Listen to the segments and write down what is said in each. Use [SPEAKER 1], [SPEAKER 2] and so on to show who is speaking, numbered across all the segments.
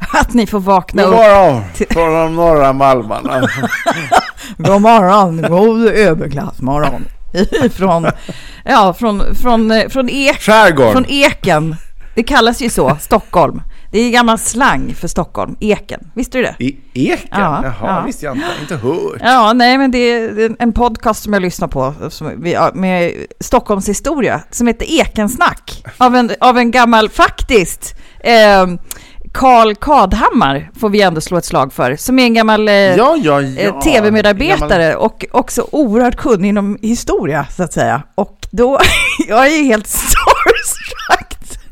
[SPEAKER 1] att ni får vakna
[SPEAKER 2] God
[SPEAKER 1] upp.
[SPEAKER 2] morgon från de norra Malmarna.
[SPEAKER 1] God morgon, god överklassmorgon. Från, ja, från, från, eh, från, ek,
[SPEAKER 2] Skärgården.
[SPEAKER 1] från Eken. Det kallas ju så, Stockholm. Det är gammal slang för Stockholm, Eken. Visste du det?
[SPEAKER 2] I Eken?
[SPEAKER 1] Ja,
[SPEAKER 2] Jaha,
[SPEAKER 1] ja.
[SPEAKER 2] visste jag inte. Inte hört.
[SPEAKER 1] Ja, nej, men det är en podcast som jag lyssnar på som vi, ja, med Stockholms historia som heter Ekensnack av en, av en gammal, faktiskt, eh, Karl Kadhammar får vi ändå slå ett slag för, som är en gammal eh,
[SPEAKER 2] Ja, ja, ja.
[SPEAKER 1] eh, tv-medarbetare
[SPEAKER 2] Gammal-
[SPEAKER 1] och också oerhört kunnig inom historia, så att säga. Och då, jag är ju helt starstruck.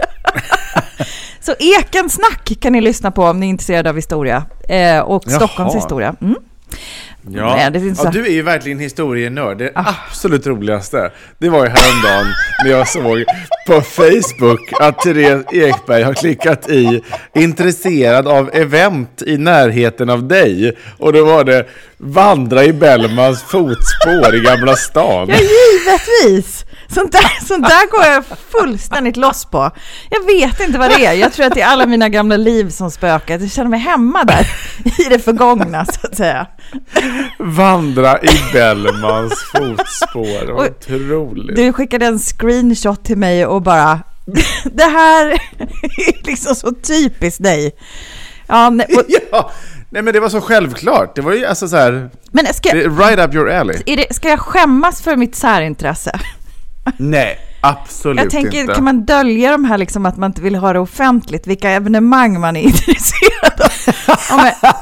[SPEAKER 1] Så Ekensnack kan ni lyssna på om ni är intresserade av historia eh, och
[SPEAKER 2] Jaha.
[SPEAKER 1] Stockholms historia. Mm.
[SPEAKER 2] Ja.
[SPEAKER 1] Nej, det finns
[SPEAKER 2] ja, du är ju verkligen historienörd. Det
[SPEAKER 1] Ah.
[SPEAKER 2] absolut roligaste, det var ju häromdagen när jag såg på Facebook att Therese Ekberg har klickat i intresserad av event i närheten av dig. Och då var det vandra i Bellmans fotspår i Gamla stan.
[SPEAKER 1] Ja, givetvis! Sånt där, sånt där går jag fullständigt loss på. Jag vet inte vad det är. Jag tror att det är alla mina gamla liv som spökar. Jag känner mig hemma där i det förgångna, så att säga.
[SPEAKER 2] Vandra i Bellmans fotspår.
[SPEAKER 1] Och
[SPEAKER 2] Otroligt.
[SPEAKER 1] Du skickade en screenshot till mig och bara Det här är liksom så typiskt dig. Ja, nej, och,
[SPEAKER 2] Ja, nej men det var så självklart. Det var ju alltså så här,
[SPEAKER 1] men ska,
[SPEAKER 2] right up your alley.
[SPEAKER 1] är det, ska jag skämmas för mitt särintresse?
[SPEAKER 2] Nej, absolut
[SPEAKER 1] Jag tänker,
[SPEAKER 2] inte.
[SPEAKER 1] kan man dölja de här liksom att man inte vill ha det offentligt, vilka evenemang man är intresserad av? Ja, men,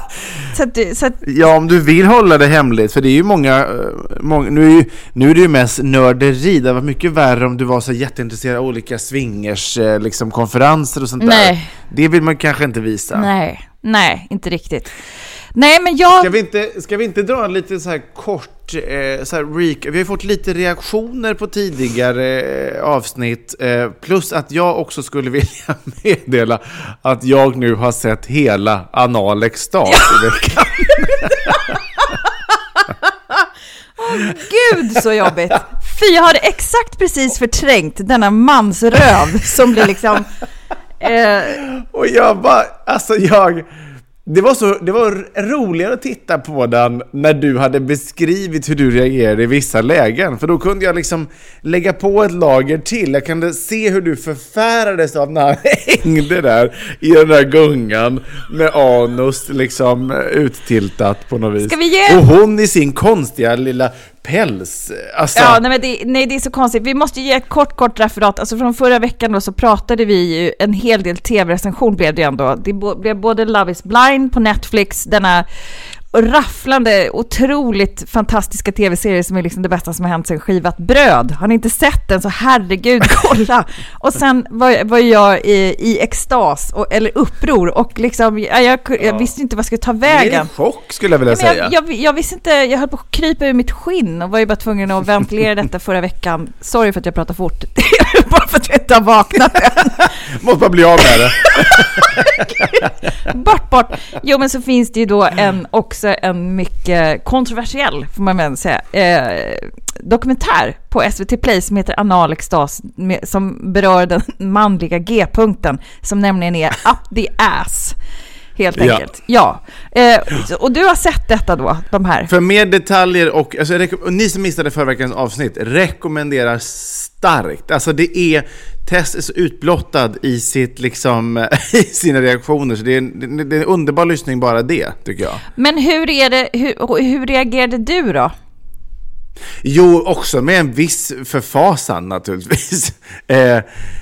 [SPEAKER 1] så att, du- så att,
[SPEAKER 2] Ja, om du vill hålla det hemligt, för det är ju många, eh, många nu, är ju, nu är det ju mest nörderi. Det var mycket värre om du var så jätteintresserad av olika swingers, eh, liksom konferenser och sånt
[SPEAKER 1] Nej.
[SPEAKER 2] där. Det vill man kanske inte visa.
[SPEAKER 1] nej, nej, inte riktigt. Nej, men jag...
[SPEAKER 2] Ska vi, inte, ska vi inte dra en lite så här kort, eh, så här rec- Vi har fått lite reaktioner på tidigare eh, avsnitt. Eh, plus att jag också skulle vilja meddela att jag nu har sett hela Analextas i veckan.
[SPEAKER 1] Gud så jobbigt! Fy, jag hade exakt precis förträngt denna mansröv som blir liksom... Eh,
[SPEAKER 2] Och jag bara, alltså jag... Det var, så, det var roligare att titta på den när du hade beskrivit hur du reagerade i vissa lägen. För då kunde jag liksom lägga på ett lager till. Jag kunde se hur du förfärades av när han hängde där i den där gungan med anus liksom uttiltat på något vis.
[SPEAKER 1] Ska vi ge-
[SPEAKER 2] Och hon i sin konstiga lilla päls. Alltså,
[SPEAKER 1] ja, nej, men det, nej, det är så konstigt. Vi måste ge ett kort, kort referat. Alltså från förra veckan då så pratade vi ju en hel del tv-recension blev det ändå. Det blev både Love is blind på Netflix, denna rafflande, otroligt fantastiska tv-serier som är liksom det bästa som har hänt sen skivat bröd. Har ni inte sett den så herregud, kolla! och sen var, var jag i, i extas, och, eller uppror, och liksom, jag, jag, jag visste inte vad jag skulle ta
[SPEAKER 2] Det är
[SPEAKER 1] vägen.
[SPEAKER 2] en chock skulle jag vilja
[SPEAKER 1] Ja,
[SPEAKER 2] säga.
[SPEAKER 1] jag, jag, jag visste inte, jag höll på att krypa ur mitt skinn och var ju bara tvungen att ventilera detta förra veckan. Sorry för att jag pratar fort, bara för att jag inte har vaknat än.
[SPEAKER 2] Måste bara bli av med det.
[SPEAKER 1] Bort, bort! Jo, men så finns det ju då en, också en mycket kontroversiell, får man väl säga, eh, dokumentär på SVT Play som heter Anal extas, som berör den manliga G-punkten, som nämligen är up the ass. Helt
[SPEAKER 2] Ja.
[SPEAKER 1] enkelt. Ja. Eh, och du har sett detta då, de här?
[SPEAKER 2] För mer detaljer och, alltså, och ni som missade förra veckans avsnitt, rekommenderar starkt. Alltså det är, Tess är så utblottad i, sitt, liksom, i sina reaktioner, så det är, en, det är en underbar lyssning bara det, tycker jag.
[SPEAKER 1] Men hur, är det, hur, hur reagerade du då?
[SPEAKER 2] Jo, också med en viss förfasan naturligtvis. Eh,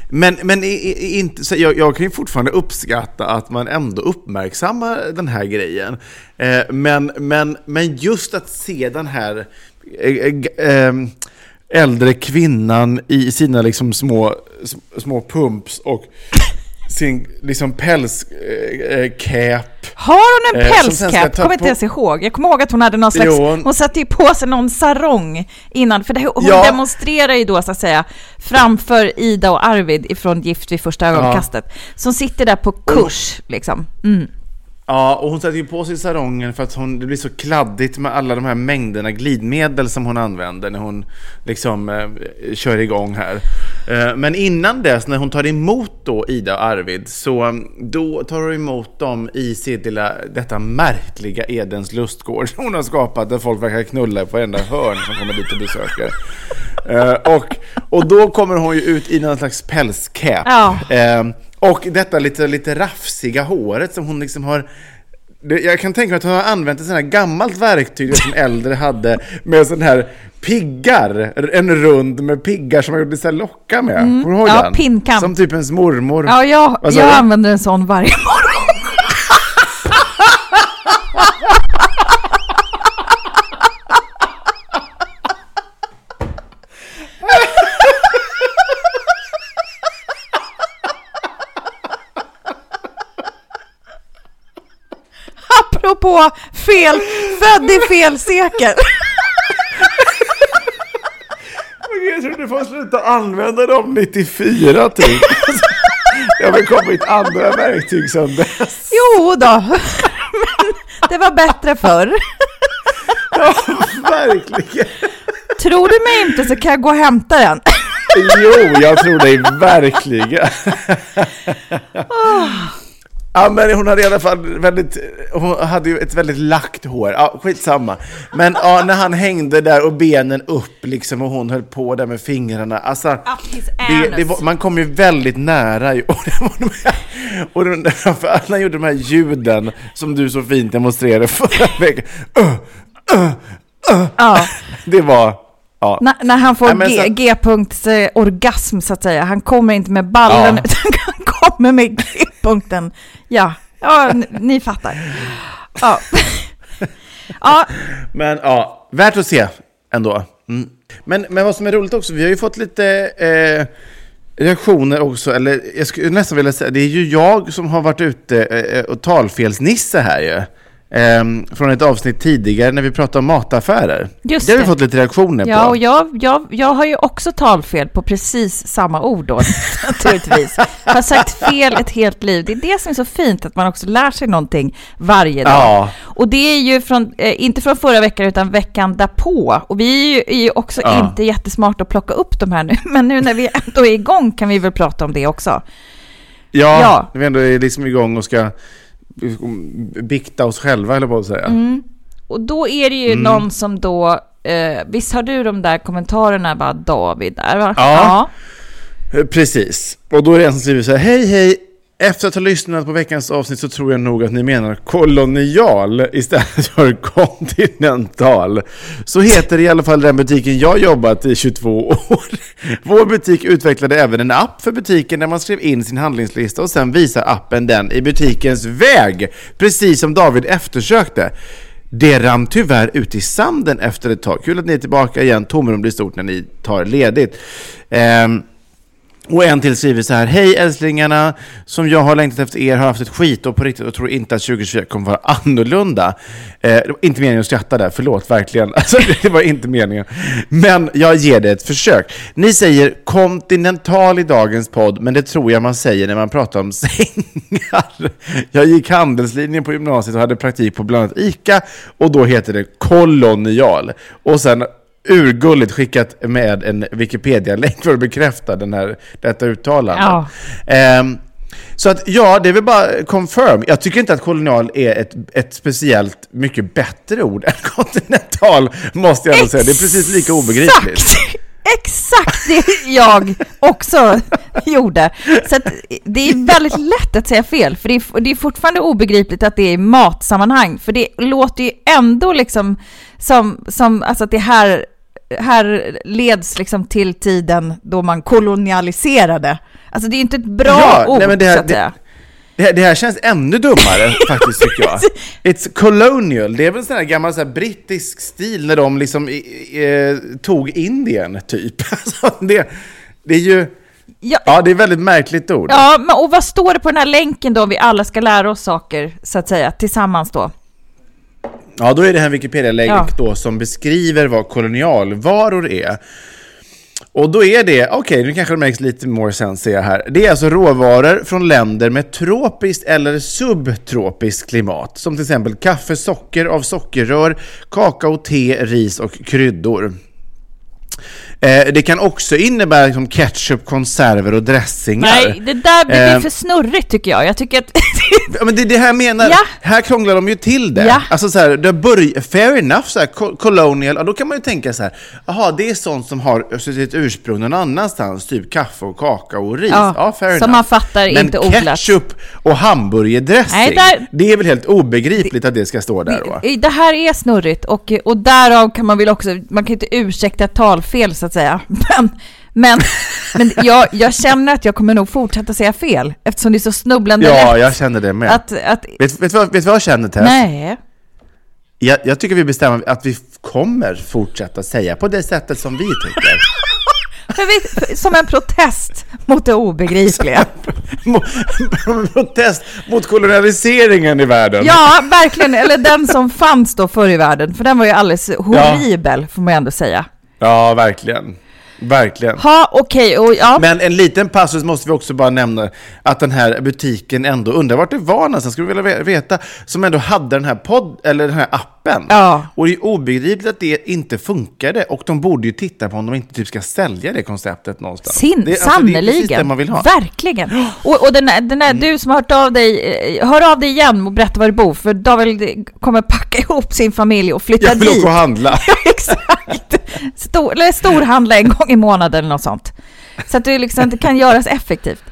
[SPEAKER 2] men men i, i, inte, så jag, jag kan ju fortfarande uppskatta att man ändå uppmärksammar den här grejen. Eh, men, men, men just att se den här eh, eh, ehm, äldre kvinnan i sina liksom små, små pumps och sin liksom pälscap.
[SPEAKER 1] Har hon en
[SPEAKER 2] Eh,
[SPEAKER 1] pälscap? Kommer inte ens ihåg. Jag kommer ihåg att hon hade någon slags...
[SPEAKER 2] Jo, hon-
[SPEAKER 1] hon satte ju på sig någon sarong innan, för det, hon
[SPEAKER 2] Ja.
[SPEAKER 1] demonstrerar ju då så att säga framför Ida och Arvid ifrån Gift vid första ögonkastet. Som sitter där på kurs liksom. Mm.
[SPEAKER 2] Ja, och hon sätter ju på sig sarongen för att hon, det blir så kladdigt med alla de här mängderna glidmedel som hon använder när hon liksom eh, kör igång här. Eh, men innan dess, när hon tar emot då Ida och Arvid, så um, då tar hon emot dem i sitt lilla, detta märkliga Edens lustgård som hon har skapat där folk verkar knulla på varenda hörn som kommer dit och besöker. Eh, och, och då kommer hon ju ut i någon slags pälscap.
[SPEAKER 1] Ja.
[SPEAKER 2] Och detta lite, lite rafsiga håret som hon liksom har jag kan tänka mig att hon har använt ett sånt här gammalt verktyg som äldre hade med sån här piggar, en rund med piggar som man gjorde så här lockar med. Kommer du ihåg
[SPEAKER 1] Ja,
[SPEAKER 2] den? Som typ ens mormor.
[SPEAKER 1] Ja, jag, jag använder en sån varje morgon. Apropå fel, född i fel sekel.
[SPEAKER 2] Jag tror du får sluta använda dem 94 typ. Det har väl kommit andra verktyg sedan dess.
[SPEAKER 1] Jo då. men det var bättre förr.
[SPEAKER 2] Ja, verkligen.
[SPEAKER 1] Tror du mig inte så kan jag gå och hämta den.
[SPEAKER 2] Jo, jag tror dig verkligen. Ja, men hon hade i alla fall väldigt, hon hade ju ett väldigt lagt hår, ja, skitsamma. Men ja, när han hängde där och benen upp liksom och hon höll på där med fingrarna, alltså. Det, det var, man kom ju väldigt nära. Och, de här, och den, framförallt när han gjorde de här ljuden som du så fint demonstrerade förra veckan. Uh, uh, uh.
[SPEAKER 1] Ja.
[SPEAKER 2] Det var, ja.
[SPEAKER 1] När, han får
[SPEAKER 2] Nej, men
[SPEAKER 1] G-
[SPEAKER 2] så-
[SPEAKER 1] G-punkts orgasm så att säga. Han kommer inte med ballen
[SPEAKER 2] Ja.
[SPEAKER 1] utan han kommer med G-punkten. Ja, ja n- ni fattar. Ja. ja,
[SPEAKER 2] Men ja, värt att se ändå. Mm. Men, men vad som är roligt också, vi har ju fått lite eh, reaktioner också, eller jag skulle nästan vilja säga, det är ju jag som har varit ute eh, och talfelsnisse här ju. Ehm, från ett avsnitt tidigare när vi pratade om mataffärer.
[SPEAKER 1] Just
[SPEAKER 2] det har vi fått lite reaktioner
[SPEAKER 1] ja
[SPEAKER 2] på.
[SPEAKER 1] och jag, jag, jag har ju också talfel på precis samma ord då, naturligtvis. Jag har sagt fel ett helt liv. Det är det som är så fint, att man också lär sig någonting varje dag.
[SPEAKER 2] Ja.
[SPEAKER 1] Och det är ju från, eh, inte från förra veckan, utan veckan därpå. Och vi är ju, är ju också
[SPEAKER 2] Ja.
[SPEAKER 1] inte jättesmarta att plocka upp de här nu, men nu när vi ändå är igång kan vi väl prata om det också.
[SPEAKER 2] Ja,
[SPEAKER 1] Ja.
[SPEAKER 2] vi ändå är liksom igång och ska bikta oss själva, eller på att säga.
[SPEAKER 1] Mm. Och då är det ju
[SPEAKER 2] Mm.
[SPEAKER 1] någon som då, eh, visst har du de där kommentarerna, va, David? Där, va?
[SPEAKER 2] Ja. Eh, Precis. Och då är det en som skriver så här, hej hej, efter att ha lyssnat på veckans avsnitt så tror jag nog att ni menar kolonial istället för kontinental. Så heter i alla fall den butiken jag jobbat i 22 år. Vår butik utvecklade även en app för butiken där man skrev in sin handlingslista och sen visar appen den i butikens väg, precis som David eftersökte. Det rann tyvärr ut i sanden efter ett tag. Kul att ni är tillbaka igen. Tomrum blir stort när ni tar ledigt. Ehm, och en till skriver så här. Hej älsklingarna! Som jag har längtat efter er har haft ett skit och på riktigt och tror inte att 2024 kommer vara annorlunda. Eh, det var inte meningen att skratta där, förlåt verkligen. Alltså, det var inte meningen. Men jag ger det ett försök. Ni säger kontinental i dagens podd, men det tror jag man säger när man pratar om sängar. Jag gick handelslinjen på gymnasiet och hade praktik på bland annat ICA och då heter det kolonial. Och sen urgulligt skickat med en Wikipedia-länk för att bekräfta den här, detta uttalande.
[SPEAKER 1] Ja.
[SPEAKER 2] Ehm, så att ja, det är väl bara confirm. Jag tycker inte att kolonial är ett, ett speciellt mycket bättre ord än kontinental, måste jag ändå säga. Det är precis lika obegripligt.
[SPEAKER 1] Exakt! Det jag också gjorde. Så det är väldigt lätt att säga fel, för det är, det är fortfarande obegripligt att det är i matsammanhang, för det låter ju ändå liksom som, som alltså att det här, här leds liksom till tiden då man kolonialiserade. Alltså det är inte ett bra
[SPEAKER 2] Ja,
[SPEAKER 1] ord,
[SPEAKER 2] nej, men det här-
[SPEAKER 1] så att
[SPEAKER 2] det-
[SPEAKER 1] säga.
[SPEAKER 2] Det här, det här känns ännu dummare faktiskt tycker jag. It's colonial. Det är väl en sån här gammal så här, brittisk stil när de liksom i, i, eh, tog Indien typ. Alltså, det, det är ju...
[SPEAKER 1] Ja,
[SPEAKER 2] Ja, det är väldigt märkligt ord.
[SPEAKER 1] ja, men och vad står det på den här länken då om vi alla ska lära oss saker, så att säga, tillsammans då?
[SPEAKER 2] Ja, då är det här en Wikipedia-länk
[SPEAKER 1] Ja.
[SPEAKER 2] då som beskriver vad kolonialvaror är. Och då är det, okej, nu kanske det märks lite more sense jag här. Det är alltså råvaror från länder med tropiskt eller subtropiskt klimat. Som till exempel kaffe, socker av sockerrör, kakao, te, ris och kryddor. Eh, det kan också innebära liksom ketchup, konserver och dressingar.
[SPEAKER 1] Nej, det där blir
[SPEAKER 2] Eh,
[SPEAKER 1] för snurrigt tycker jag. Jag tycker att...
[SPEAKER 2] Ja, men det är det här jag menar.
[SPEAKER 1] Ja.
[SPEAKER 2] Här krånglar de ju till det.
[SPEAKER 1] Ja.
[SPEAKER 2] Alltså så här, det börj- fair enough, så här, co- colonial, ja, då kan man ju tänka så här, jaha, det är sånt som har sitt ursprung någon annanstans, typ kaffe och kakao och ris.
[SPEAKER 1] Ja,
[SPEAKER 2] Ja, fair
[SPEAKER 1] som
[SPEAKER 2] enough.
[SPEAKER 1] man fattar
[SPEAKER 2] Men
[SPEAKER 1] inte odlat.
[SPEAKER 2] ketchup och hamburgerdressing,
[SPEAKER 1] Nej, där-
[SPEAKER 2] det är väl helt obegripligt att det ska stå där då?
[SPEAKER 1] Det här är snurrigt och, och därav kan man väl också, man kan inte ursäkta talfel så att säga. Men, men, men jag, jag känner att jag kommer nog fortsätta säga fel eftersom det är så snubblande
[SPEAKER 2] Ja,
[SPEAKER 1] lätt
[SPEAKER 2] jag känner det med.
[SPEAKER 1] att, att
[SPEAKER 2] Vet, vet, vad, vet vad jag känner Tess?
[SPEAKER 1] nej.
[SPEAKER 2] Jag, jag tycker vi bestämmer att vi kommer fortsätta säga på det sättet som vi tycker.
[SPEAKER 1] Vi, som en protest mot det obegripliga.
[SPEAKER 2] Mo- Protest mot kolonialiseringen i världen.
[SPEAKER 1] Ja, verkligen. Eller den som fanns då förr i världen. För den var ju alldeles horribel, får man ändå säga.
[SPEAKER 2] Ja, verkligen. Verkligen.
[SPEAKER 1] Ha, okej, och ja.
[SPEAKER 2] Men en liten passus måste vi också bara nämna, att den här butiken ändå, undrar vart det var någonstans, skulle vi vilja ve- veta, som ändå hade den här podd, eller den här appen.
[SPEAKER 1] Ja.
[SPEAKER 2] Och det är obegripligt att det inte funkade, och de borde ju titta på om de inte typ ska sälja det konceptet någonstans.
[SPEAKER 1] Sin,
[SPEAKER 2] det, alltså, det är precis det man vill ha.
[SPEAKER 1] Verkligen. Och, och den, den här, du som har hört av dig, eh, hör av dig igen och berätta var du bor, för David kommer packa ihop sin familj och flytta
[SPEAKER 2] Jag vill
[SPEAKER 1] dit.
[SPEAKER 2] åka och handla.
[SPEAKER 1] Exakt! Stor, eller storhandla en gång i månaden eller något sånt. Så att det liksom det kan göras effektivt.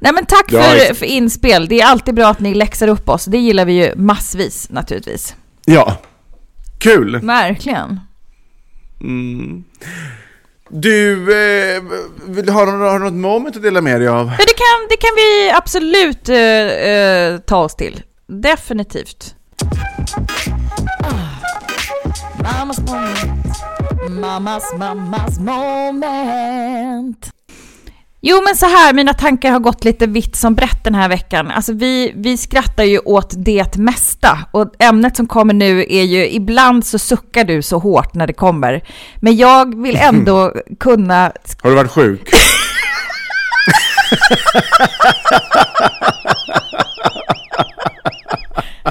[SPEAKER 1] Nej men tack
[SPEAKER 2] Ja,
[SPEAKER 1] för, för inspel. Det är alltid bra att ni läxar upp oss. Det gillar vi ju massvis naturligtvis.
[SPEAKER 2] Ja. Kul.
[SPEAKER 1] Verkligen.
[SPEAKER 2] Du, eh, vill, har, har du något moment att dela med dig av?
[SPEAKER 1] Ja, det kan, det kan vi absolut eh, eh, ta oss till. Definitivt. Moment. Mammas, mammas moment. Jo, men så här, mina tankar har gått lite vitt som brett den här veckan. Alltså vi, vi skrattar ju åt det mesta och ämnet som kommer nu är ju, ibland så suckar du så hårt när det kommer. Men jag vill ändå kunna
[SPEAKER 2] Har du varit sjuk?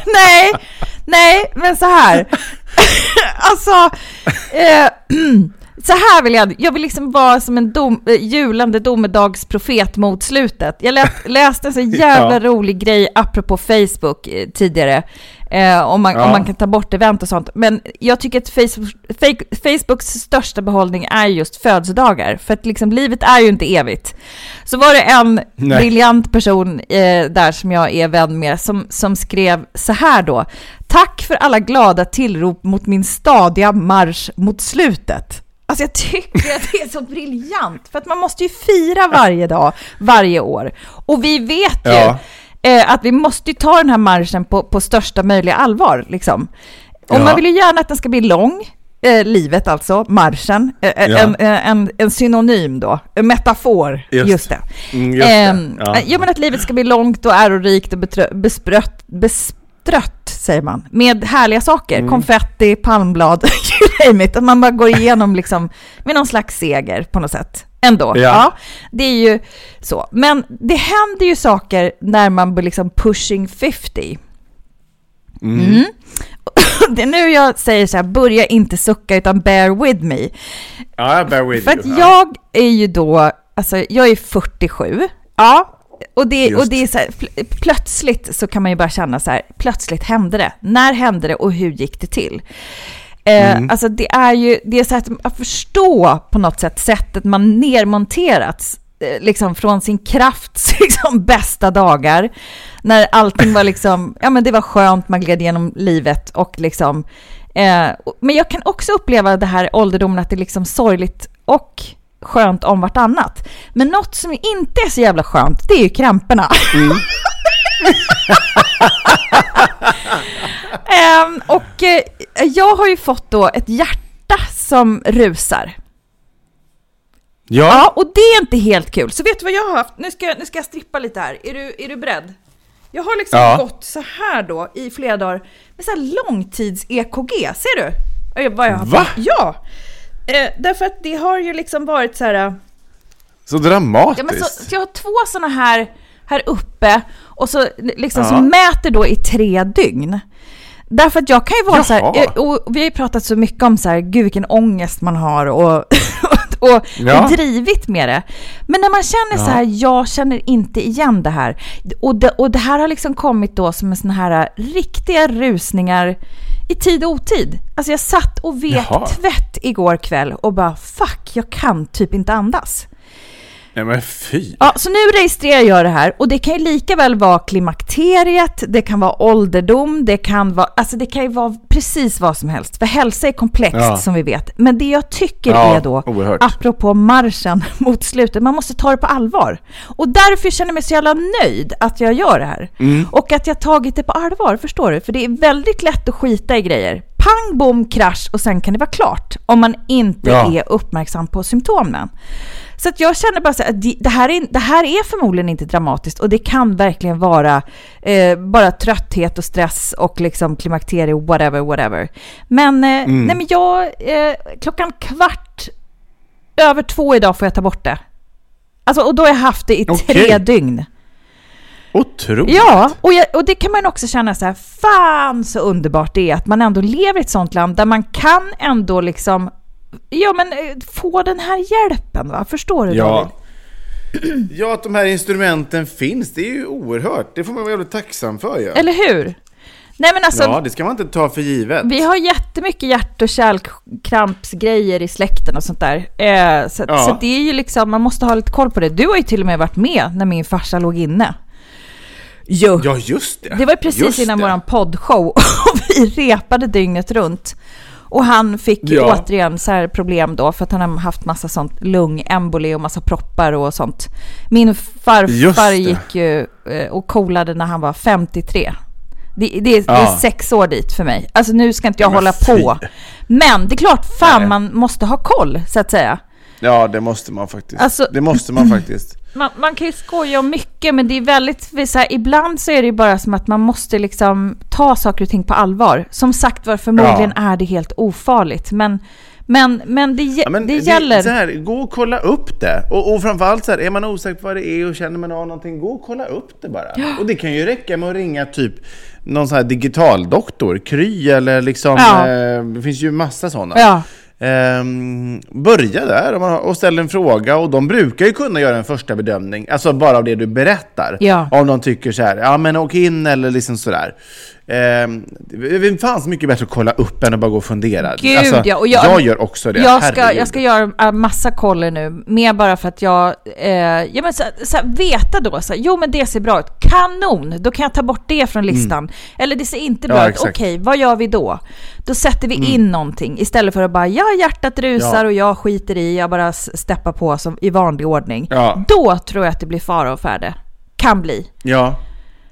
[SPEAKER 1] nej, nej, men så här. alltså, eh, så här vill jag, jag vill liksom vara som en dom, eh, julande domedagsprofet mot slutet. Jag lä, läste en så jävla
[SPEAKER 2] Ja.
[SPEAKER 1] rolig grej apropå Facebook eh, tidigare, eh, om, man,
[SPEAKER 2] Ja.
[SPEAKER 1] om man kan ta bort event och sånt. Men jag tycker att Facebook, Facebooks största behållning är just födelsedagar, för att liksom livet är ju inte evigt. Så var det en
[SPEAKER 2] Nej.
[SPEAKER 1] briljant person eh, där som jag är vän med som, som skrev så här då. Tack för alla glada tillrop mot min stadiga marsch mot slutet. Alltså jag tycker att det är så briljant, för att man måste ju fira varje dag, varje år. Och vi vet ju
[SPEAKER 2] Ja.
[SPEAKER 1] Eh, att vi måste ju ta den här marschen på, på största möjliga allvar. Liksom. Och
[SPEAKER 2] Ja.
[SPEAKER 1] man vill ju gärna att den ska bli lång, eh, livet alltså, marschen, eh, eh,
[SPEAKER 2] Ja.
[SPEAKER 1] en, eh, en, en synonym då, en metafor, just,
[SPEAKER 2] Just.
[SPEAKER 1] det.
[SPEAKER 2] Mm, just det.
[SPEAKER 1] Ehm,
[SPEAKER 2] Ja.
[SPEAKER 1] ja. men att livet ska bli långt och ärorikt och besprött, bestrött, säger man, med härliga saker,
[SPEAKER 2] Mm.
[SPEAKER 1] konfetti, palmblad, you name it, att man bara går igenom liksom med någon slags seger på något sätt. Ändå. Ja.
[SPEAKER 2] Ja.
[SPEAKER 1] det är ju så. Men det händer ju saker när man blir liksom pushing 50. Mm. Det är nu jag säger så här, börja inte sucka utan bear with me.
[SPEAKER 2] Ja, bear with
[SPEAKER 1] För
[SPEAKER 2] you.
[SPEAKER 1] att
[SPEAKER 2] Ja.
[SPEAKER 1] jag är ju då, alltså jag är 47. Ja, och det,
[SPEAKER 2] Just.
[SPEAKER 1] och det är så här, pl- plötsligt så kan man ju bara känna så här, plötsligt hände det. När hände det och hur gick det till? Eh,
[SPEAKER 2] Mm.
[SPEAKER 1] Alltså det är ju, det är så att att förstå på något sätt sättet man nermonterats eh, liksom från sin krafts liksom, bästa dagar. När allting var liksom, ja men det var skönt, man gled igenom livet och liksom eh, Men jag kan också uppleva det här ålderdomen att det är liksom sorgligt och skönt om vartannat. Men något som inte är så jävla skönt, det är ju kramperna. Ehm, och eh, jag har ju fått då ett hjärta som rusar.
[SPEAKER 2] Ja.
[SPEAKER 1] Ja, och det är inte helt kul. Så vet du vad jag har haft? Nu ska, nu ska jag strippa lite här. Är du, är du beredd? Jag har liksom
[SPEAKER 2] Ja.
[SPEAKER 1] gått så här då i flera dagar med så här långtids-EKG. Ser du? Vad jag har
[SPEAKER 2] Va?
[SPEAKER 1] Ja! Eh, därför att det har ju liksom varit så här... eh,
[SPEAKER 2] Så dramatiskt.
[SPEAKER 1] Ja, men så, så jag har två sådana här här uppe och så liksom
[SPEAKER 2] Ja.
[SPEAKER 1] som mäter då i tre dygn. Därför att jag kan ju vara så här,
[SPEAKER 2] Jaha.
[SPEAKER 1] och vi har ju pratat så mycket om så här, gud vilken ångest man har och, och,
[SPEAKER 2] Ja.
[SPEAKER 1] och drivit med det. Men när man känner så här, jag känner inte igen det här. Och det, och det här har liksom kommit då som en sån här eh, riktiga rusningar i tid och otid. Alltså jag satt och vek
[SPEAKER 2] Jaha.
[SPEAKER 1] tvätt igår kväll och bara fuck, jag kan typ inte andas.
[SPEAKER 2] Nej men fy.
[SPEAKER 1] Ja, så nu registrerar jag det här och det kan ju lika väl vara klimakteriet, det kan vara ålderdom, det kan vara, alltså det kan ju vara precis vad som helst. För hälsa är komplext
[SPEAKER 2] Ja.
[SPEAKER 1] som vi vet. Men det jag tycker
[SPEAKER 2] Ja,
[SPEAKER 1] är då,
[SPEAKER 2] oerhört.
[SPEAKER 1] apropå marschen mot slutet, man måste ta det på allvar. Och därför känner jag mig så jävla nöjd att jag gör det här.
[SPEAKER 2] Mm.
[SPEAKER 1] Och att jag tagit det på allvar, förstår du? För det är väldigt lätt att skita i grejer. Pang, bom, krasch och sen kan det vara klart. Om man inte
[SPEAKER 2] Ja.
[SPEAKER 1] är uppmärksam på symptomen. Så att jag känner bara så att det- här, är, det här är förmodligen inte dramatiskt och det kan verkligen vara eh, bara trötthet och stress och liksom klimakterie, whatever, whatever. Men, eh,
[SPEAKER 2] Mm.
[SPEAKER 1] nej men jag, eh, klockan kvart över två idag får jag ta bort det. Alltså, och då har jag haft det i tre
[SPEAKER 2] Okej.
[SPEAKER 1] dygn.
[SPEAKER 2] Otroligt.
[SPEAKER 1] Ja, och, jag, och det kan man också känna så här, fan så underbart det är att man ändå lever i ett sånt land där man kan ändå liksom, ja men eh, få den här hjälpen va, förstår du
[SPEAKER 2] Ja.
[SPEAKER 1] David?
[SPEAKER 2] Ja, att de här instrumenten finns, det är ju oerhört. Det får man vara jävligt tacksam för ju.
[SPEAKER 1] Eller hur? Nej men alltså,
[SPEAKER 2] Ja, det ska man inte ta för givet.
[SPEAKER 1] vi har jättemycket hjärt och kärlkrampsgrejer i släkten och sånt där. Eh, så,
[SPEAKER 2] Ja.
[SPEAKER 1] så det är ju liksom, man måste ha lite koll på det. Du har ju till och med varit med när min farsa låg inne. Jo.
[SPEAKER 2] Ja, just det.
[SPEAKER 1] Det var precis
[SPEAKER 2] Just
[SPEAKER 1] innan
[SPEAKER 2] det.
[SPEAKER 1] våran poddshow och vi repade dygnet runt. Och han fick
[SPEAKER 2] Ja.
[SPEAKER 1] återigen så här problem då för att han har haft massa sånt lungemboli och massa proppar och sånt. Min farfar gick ju eh, och coolade när han var 53. Det, det, är, det är
[SPEAKER 2] Ja.
[SPEAKER 1] sex år dit för mig. Alltså nu ska inte jag
[SPEAKER 2] Men
[SPEAKER 1] hålla
[SPEAKER 2] fy.
[SPEAKER 1] på. Men det är klart, fan
[SPEAKER 2] Nej.
[SPEAKER 1] man måste ha koll så att säga.
[SPEAKER 2] Ja, det måste man faktiskt.
[SPEAKER 1] Alltså-
[SPEAKER 2] det måste man faktiskt.
[SPEAKER 1] Man, man kan ju skoja om mycket, men det är väldigt, så här, ibland så är det ju bara som att man måste liksom ta saker och ting på allvar. Som sagt var, förmodligen är det helt ofarligt, men, men, men det,
[SPEAKER 2] Ja, men
[SPEAKER 1] det gäller...
[SPEAKER 2] Så här, gå och kolla upp det. Och, och framförallt så här, är man osäker på vad det är och känner man av någonting, gå och kolla upp det bara. Och det kan ju räcka med att ringa typ någon sån här digitaldoktor, Kry eller liksom,
[SPEAKER 1] Ja.
[SPEAKER 2] eh, det finns ju massa sådana. Ehm, börja där och, man, och ställ en fråga och de brukar ju kunna göra en första bedömning, alltså bara av det du berättar.
[SPEAKER 1] Ja.
[SPEAKER 2] Om de tycker så här, ja men åk in eller liksom sådär. Um, det fanns mycket bättre att kolla upp än att bara gå och fundera.
[SPEAKER 1] Gud,
[SPEAKER 2] alltså,
[SPEAKER 1] ja, och
[SPEAKER 2] jag,
[SPEAKER 1] jag-
[SPEAKER 2] gör också det,
[SPEAKER 1] Jag ska,
[SPEAKER 2] herregud.
[SPEAKER 1] jag ska göra en massa koller nu, mer bara för att jag, eh, ja men så, så veta då, så jo men det ser bra ut, kanon, då kan jag ta bort det från listan. Eller det ser inte bra
[SPEAKER 2] Mm. Ja,
[SPEAKER 1] ut,
[SPEAKER 2] exakt.
[SPEAKER 1] okej, vad gör vi då? Då sätter vi in någonting istället för att bara, ja hjärtat rusar
[SPEAKER 2] Ja.
[SPEAKER 1] och jag skiter i, jag bara steppar på som i vanlig ordning.
[SPEAKER 2] Ja.
[SPEAKER 1] Då tror jag att det blir fara och färde. Kan bli.
[SPEAKER 2] Ja,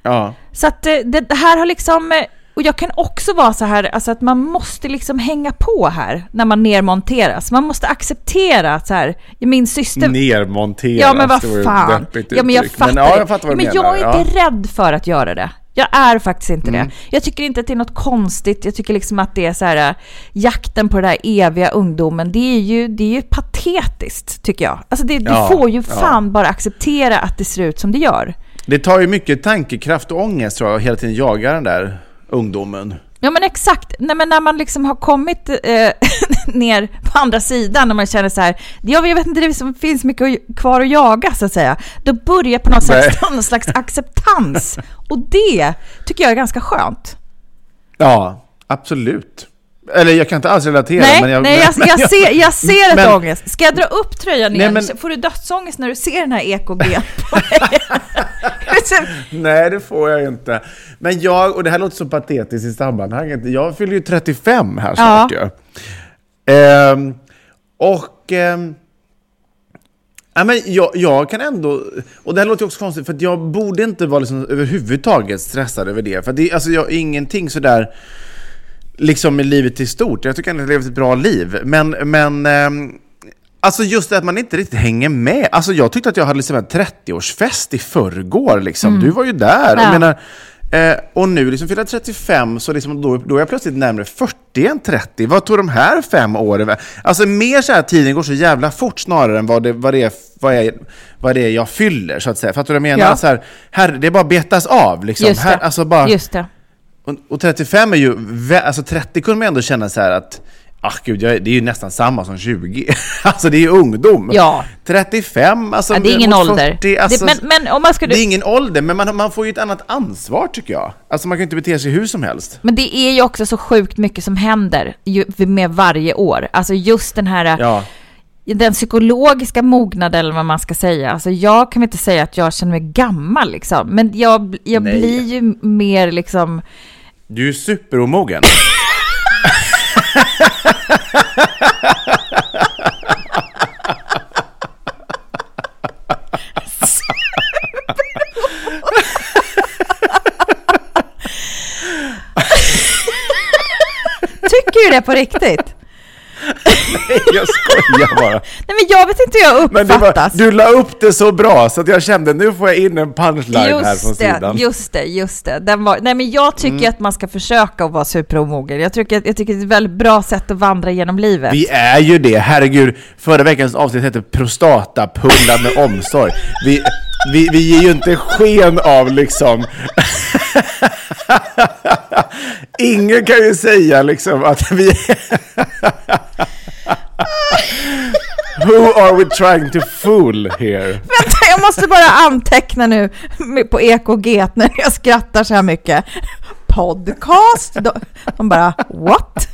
[SPEAKER 2] ja.
[SPEAKER 1] Så att eh, det, här har liksom, eh, och jag kan också vara så här, alltså att man måste liksom hänga på här när man nermonteras. Man måste acceptera att så här, min syster...
[SPEAKER 2] Nermonteras.
[SPEAKER 1] Ja men vad fan. Ja men jag fattar
[SPEAKER 2] Men, ja, jag fattar vad
[SPEAKER 1] men
[SPEAKER 2] du
[SPEAKER 1] jag är inte
[SPEAKER 2] ja.
[SPEAKER 1] rädd för att göra det. Jag är faktiskt inte
[SPEAKER 2] Mm.
[SPEAKER 1] det. Jag tycker inte att det är något konstigt. Jag tycker liksom att det är så här, äh, jakten på den där eviga ungdomen, det är ju, det är ju patetiskt tycker jag. Alltså det,
[SPEAKER 2] Ja,
[SPEAKER 1] du får ju
[SPEAKER 2] ja.
[SPEAKER 1] fan bara acceptera att det ser ut som det gör.
[SPEAKER 2] Det tar ju mycket tankekraft och ångest tror jag, att hela tiden jaga den där ungdomen.
[SPEAKER 1] Ja men exakt, nej men när man liksom har kommit eh, ner på andra sidan och man känner så här, ja jag vet inte, det som finns mycket kvar att jaga så att säga. Då börjar på något sätt någon slags acceptans. Och det tycker jag är ganska skönt.
[SPEAKER 2] Ja, absolut. Eller jag kan inte alls relatera.
[SPEAKER 1] nej,
[SPEAKER 2] men jag,
[SPEAKER 1] nej jag, jag, ser, jag ser ett
[SPEAKER 2] Men-
[SPEAKER 1] ångest. Ska jag dra upp tröjan
[SPEAKER 2] Nej,
[SPEAKER 1] igen?
[SPEAKER 2] men-
[SPEAKER 1] Får du dödsångest när du ser den här EKG på mig?
[SPEAKER 2] Nej, det får jag inte. Men jag, och det här låter så patetiskt i sammanhanget, jag fyller ju 35 här snart ju. Ehm, och... ehm, Ja, men jag, jag kan ändå, och det här låter också konstigt, för att jag borde inte vara liksom överhuvudtaget stressad över det. För det, alltså jag, ingenting sådär, liksom med livet i stort. Jag tycker ändå att jag har levt ett bra liv. Men, men ehm, alltså just det att man inte riktigt hänger med. Alltså jag tyckte att jag hade liksom en 30-årsfest i förrgår. Liksom. Du var ju där.
[SPEAKER 1] Ja.
[SPEAKER 2] Menar, eh, och nu liksom fyller jag 35, så liksom då, då är jag plötsligt närmare 40 än 30. Vad tog de här fem åren? Alltså mer så här, tiden går så jävla fort snarare än vad det, vad det, är, vad är, vad det är jag fyller, så att säga. Fattar du vad jag menar?
[SPEAKER 1] Ja.
[SPEAKER 2] Så här, här, det är bara betas av. Liksom.
[SPEAKER 1] Just det.
[SPEAKER 2] Här, alltså bara,
[SPEAKER 1] Just det.
[SPEAKER 2] och, och 35 är ju, alltså 30 kunde man ändå känna så här att, ah gud, det är ju nästan samma som 20. alltså det är ju ungdom.
[SPEAKER 1] Ja.
[SPEAKER 2] 35, alltså
[SPEAKER 1] Ja, det är ingen
[SPEAKER 2] mot
[SPEAKER 1] ålder.
[SPEAKER 2] 40, alltså,
[SPEAKER 1] det, men, men om man skulle...
[SPEAKER 2] det är ingen ålder, men man, man får ju ett annat ansvar tycker jag. Alltså man kan ju inte bete sig hur som helst.
[SPEAKER 1] Men det är ju också så sjukt mycket som händer ju, med varje år. Alltså just den här,
[SPEAKER 2] Ja.
[SPEAKER 1] den psykologiska mognaden eller vad man ska säga. Alltså jag kan inte säga att jag känner mig gammal liksom. Men jag, jag
[SPEAKER 2] Nej.
[SPEAKER 1] blir ju mer liksom,
[SPEAKER 2] Du är superomogen
[SPEAKER 1] tycker du det på riktigt?
[SPEAKER 2] Jag skojar bara.
[SPEAKER 1] Nej men jag vet inte hur jag
[SPEAKER 2] det var,
[SPEAKER 1] uppfattas.
[SPEAKER 2] du la upp det så bra så att jag kände nu får jag in en punchline här från
[SPEAKER 1] Just det,
[SPEAKER 2] sidan.
[SPEAKER 1] just det, just det. Den var, nej men jag tycker
[SPEAKER 2] Mm.
[SPEAKER 1] att man ska försöka att vara superomogen. Jag tycker, jag tycker det är ett väldigt bra sätt att vandra genom livet.
[SPEAKER 2] Vi är ju det, herregud. Förra veckans avsnitt hette Prostatapullar med omsorg. Vi, vi, vi ger ju inte sken av liksom... Ingen kan ju säga liksom att vi... Who are we trying to fool here?
[SPEAKER 1] Vänta, jag måste bara anteckna nu på EKG när jag skrattar så här mycket. Podcast? De, de bara, what?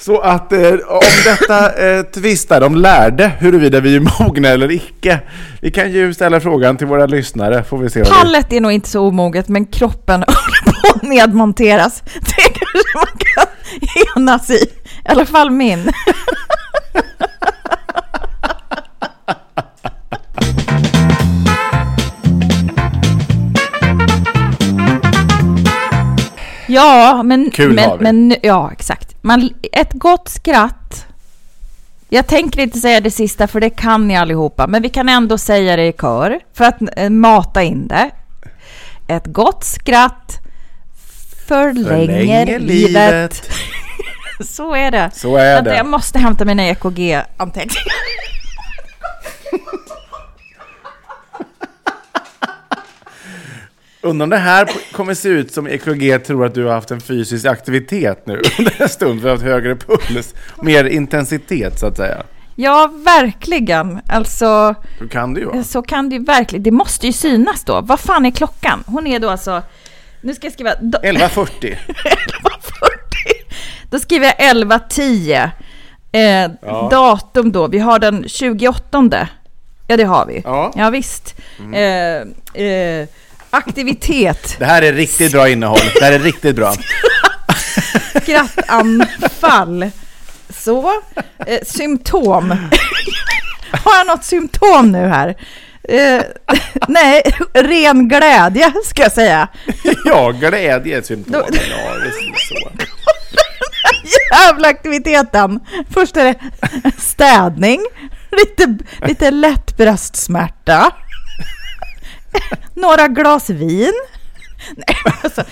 [SPEAKER 2] Så att eh, om detta eh, tvistar de lärde huruvida vi är mogna eller icke. Vi kan ju ställa frågan till våra lyssnare, får vi se. vad det-
[SPEAKER 1] är nog inte så omoget, men kroppen håller på att nedmonteras. Det kanske man kan enas i. I alla fall min. Ja, men...
[SPEAKER 2] Kul
[SPEAKER 1] men,
[SPEAKER 2] har vi.
[SPEAKER 1] men Ja, exakt. Man, ett gott skratt. Jag tänker inte säga det sista, för det kan ni allihopa. Men vi kan ändå säga det i kör, för att eh, mata in det. Ett gott skratt förlänger,
[SPEAKER 2] Förlänger
[SPEAKER 1] livet. Så är det.
[SPEAKER 2] Så är
[SPEAKER 1] Vänta,
[SPEAKER 2] det.
[SPEAKER 1] jag måste hämta mina EKG-anteckningar.
[SPEAKER 2] Undrar om det här kommer se ut som EKG tror att du har haft en fysisk aktivitet nu under en stund, för att ha haft högre puls, mer intensitet så att säga.
[SPEAKER 1] Ja, verkligen. Alltså,
[SPEAKER 2] Hur kan det ju vara?
[SPEAKER 1] så kan det ju verkligen. Det måste ju synas då. Vad fan är klockan? Hon är då alltså... Nu ska jag skriva... do-
[SPEAKER 2] 11.40.
[SPEAKER 1] 11.40. Då skriver jag 11.10. Eh,
[SPEAKER 2] Ja.
[SPEAKER 1] Datum då, vi har den 28. Ja, det har vi.
[SPEAKER 2] Ja.
[SPEAKER 1] ja visst. Eh, eh, aktivitet,
[SPEAKER 2] Det här är riktigt bra innehåll. Det här är riktigt bra.
[SPEAKER 1] skrattanfall. Så. Eh, symptom. har jag något symptom nu här? Eh, nej, ren glädje ska jag säga.
[SPEAKER 2] Ja, glädje är symptomen.
[SPEAKER 1] Då-
[SPEAKER 2] Ja, är så.
[SPEAKER 1] Jävla aktiviteten. Först är det städning, lite, lite lätt bröstsmärta, några glas vin. Nej, alltså,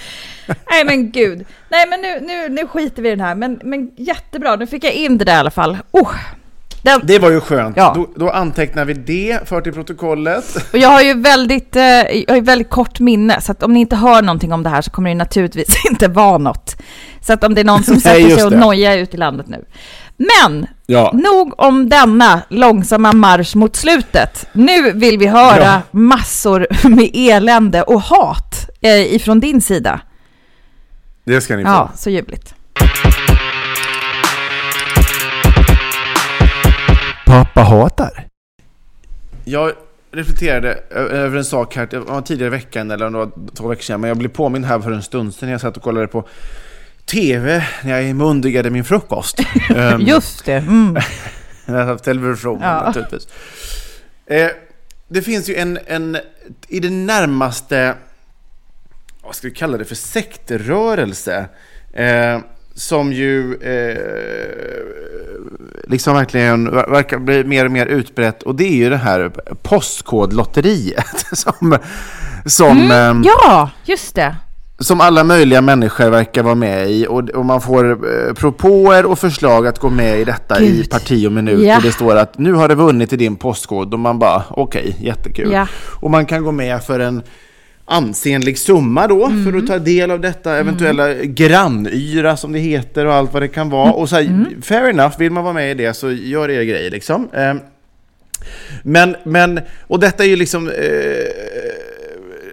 [SPEAKER 1] nej men gud. Nej men nu, nu, nu skiter vi i den här. Men, men jättebra, nu fick jag in det där i alla fall. Oh, den,
[SPEAKER 2] Det var ju skönt.
[SPEAKER 1] Ja.
[SPEAKER 2] Då, då antecknar vi det, för till protokollet.
[SPEAKER 1] Och jag har ju väldigt, eh, jag har väldigt kort minne, så att om ni inte hör någonting om det här så kommer det naturligtvis inte vara något. Så att om det är någon som sätter sig och nojar ut i landet nu. Men,
[SPEAKER 2] Ja.
[SPEAKER 1] nog om denna långsamma marsch mot slutet. Nu vill vi höra
[SPEAKER 2] Ja.
[SPEAKER 1] massor med elände och hat eh, ifrån din sida.
[SPEAKER 2] Det ska ni få.
[SPEAKER 1] Ja, så ljuvligt.
[SPEAKER 2] Pappa hatar. Jag reflekterade över en sak här tidigare i veckan, eller om det var två veckor sedan, men jag blev påmind här för en stund sedan när jag satt och kollade på TV när jag mundigade min frukost. Ehm,
[SPEAKER 1] Just det. Mm.
[SPEAKER 2] Jag har haft television
[SPEAKER 1] Ja.
[SPEAKER 2] naturligtvis. Eh, det finns ju en, en i det närmaste, vad ska vi kalla det för, sektrörelse. Eh, som ju eh, liksom verkligen ver- verkar bli mer och mer utbrett. Och det är ju det här postkodlotteriet. som, som, ehm,
[SPEAKER 1] Ja, just det.
[SPEAKER 2] Som alla möjliga människor verkar vara med i och, och man får eh, propåer och förslag att gå med i detta i
[SPEAKER 1] Gud.
[SPEAKER 2] parti och minut
[SPEAKER 1] Ja.
[SPEAKER 2] och det står att nu har det vunnit i din postkod och man bara okej, jättekul.
[SPEAKER 1] Ja.
[SPEAKER 2] Och man kan gå med för en ansenlig summa då
[SPEAKER 1] Mm.
[SPEAKER 2] för att ta del av detta eventuella grannyra som det heter och allt vad det kan vara. Och så här,
[SPEAKER 1] Mm.
[SPEAKER 2] fair enough, vill man vara med i det så gör er grej liksom. Eh, men, men, och detta är ju liksom, eh,